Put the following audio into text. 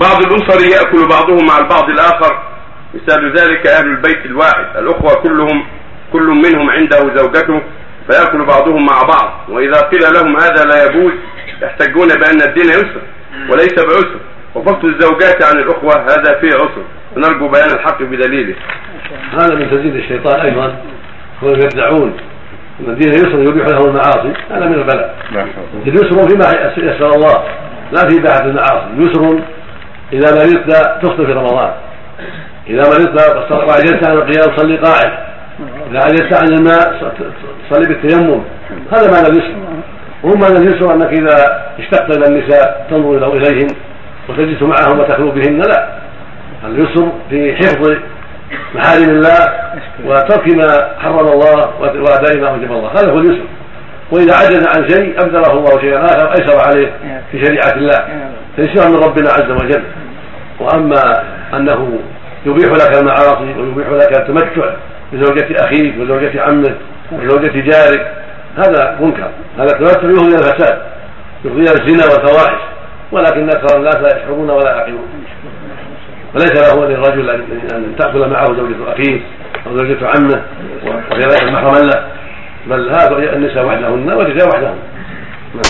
بعض الأسر يأكل بعضهم مع البعض الآخر. مثال ذلك أهل البيت الواحد. الأخوة كلهم كل منهم عنده زوجته فيأكل بعضهم مع بعض. وإذا قيل لهم هذا لا يجوز يحتجون بأن الدين يسر وليس بعسر. وفصل الزوجات عن الأخوة هذا فيه عسر. فنرجو بيان الحق بدليله. هذا من تزيد الشيطان أيضا. وهم يدعون أن الدين يسر يبيح له المعاصي. هذا من البلاء. الدين يسر فيما يسر الله لا في إباحة المعاصي. يسر إذا مرضت تفطر في رمضان. إذا مرضت وعجزت عن القيام صلي قاعد. إذا عجزت عن الماء صلي بالتيمم. هذا معنى اليسر وهم معنى اليسر أنك إذا اشتقت إلى النساء تنظر إليهن وتجلس معهم وتخلو بهن. لا. اليسر في حفظ محارم الله وترك ما حرم الله وأداء ما وجب الله. هذا هو اليسر. وإذا عجز عن شيء أبدله الله شيئا آخر أيسر عليه في شريعة الله. فيسير من ربنا عز وجل. وأما أنه يبيح لك المعاصي ويبيح لك التمتع بزوجة أخيك وزوجة عمك وزوجة جارك هذا منكر. هذا التمتع يفضي إلى الفساد يفضي إلى الزنا والفواحش. ولكن أكثر الناس لا يشعرون ولا يعقلون. وليس له للرجل أن تأكل معه زوجة أخيه أو زوجة عمه ليست محرما له. بل هذا النساء وحدهن والرجال وحدهن.